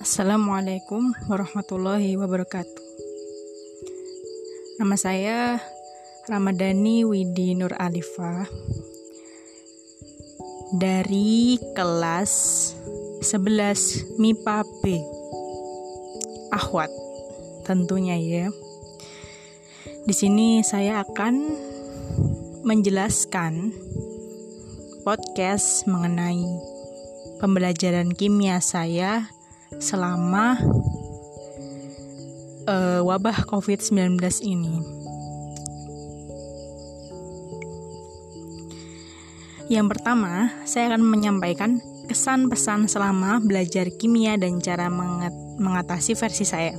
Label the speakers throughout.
Speaker 1: Assalamualaikum warahmatullahi wabarakatuh. Nama saya Ramadhani Widi Nur Alifa dari kelas 11 MIPA B. Ahwat tentunya ya. Di sini saya akan menjelaskan podcast mengenai pembelajaran kimia saya selama uh, wabah COVID-19 ini. Yang pertama, saya akan menyampaikan kesan pesan selama belajar kimia dan cara mengat mengatasi versi saya.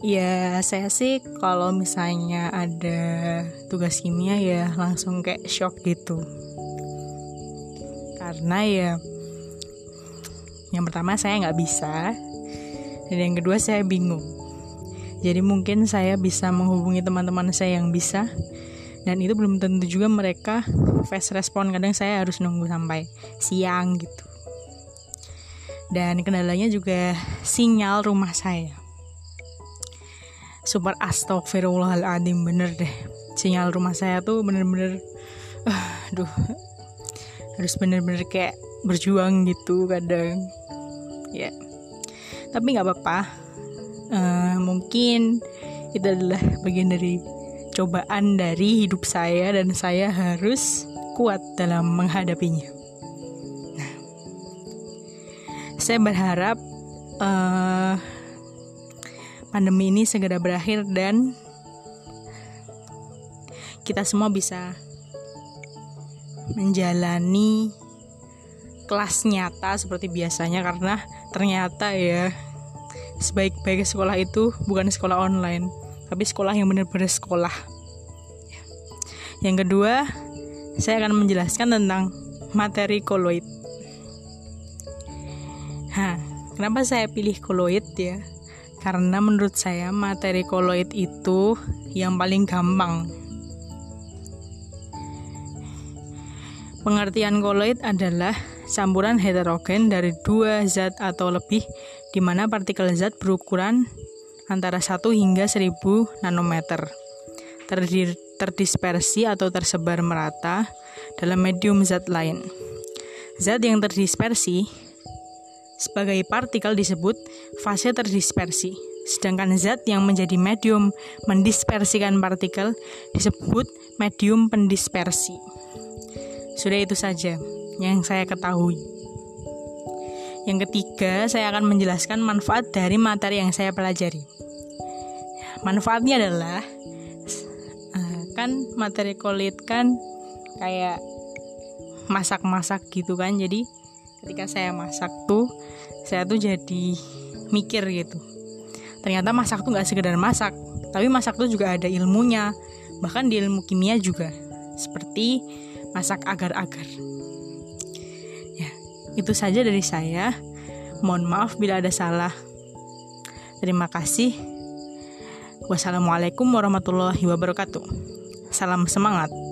Speaker 1: Ya, saya sih kalau misalnya ada tugas kimia ya langsung kayak shock gitu. Karena ya yang pertama saya nggak bisa, dan yang kedua saya bingung. Jadi mungkin saya bisa menghubungi teman-teman saya yang bisa, dan itu belum tentu juga mereka fast respon. Kadang saya harus nunggu sampai siang gitu. Dan kendalanya juga sinyal rumah saya. Super astagfirullahaladzim bener deh. Sinyal rumah saya tuh bener-bener, uh, aduh, harus bener-bener kayak berjuang gitu kadang ya. Tapi nggak apa-apa. Uh, mungkin itu adalah bagian dari cobaan dari hidup saya dan saya harus kuat dalam menghadapinya. Nah saya berharap uh, pandemi ini segera berakhir dan kita semua bisa menjalani kelas nyata seperti biasanya karena ternyata ya sebaik-baik sekolah itu bukan sekolah online tapi sekolah yang benar-benar sekolah. Yang kedua saya akan menjelaskan tentang materi koloid. Hah, kenapa saya pilih koloid ya? Karena menurut saya materi koloid itu yang paling gampang. Pengertian koloid adalah campuran heterogen dari dua zat atau lebih di mana partikel zat berukuran antara 1 hingga 1000 nanometer terdir terdispersi atau tersebar merata dalam medium zat lain. Zat yang terdispersi sebagai partikel disebut fase terdispersi, sedangkan zat yang menjadi medium mendispersikan partikel disebut medium pendispersi. Sudah itu saja yang saya ketahui. Yang ketiga, saya akan menjelaskan manfaat dari materi yang saya pelajari. Manfaatnya adalah eh, kan materi kulit kan kayak masak-masak gitu kan. Jadi ketika saya masak tuh saya tuh jadi mikir gitu. Ternyata masak tuh nggak sekedar masak, tapi masak tuh juga ada ilmunya. Bahkan di ilmu kimia juga seperti masak agar-agar. Itu saja dari saya. Mohon maaf bila ada salah. Terima kasih. Wassalamualaikum warahmatullahi wabarakatuh. Salam semangat.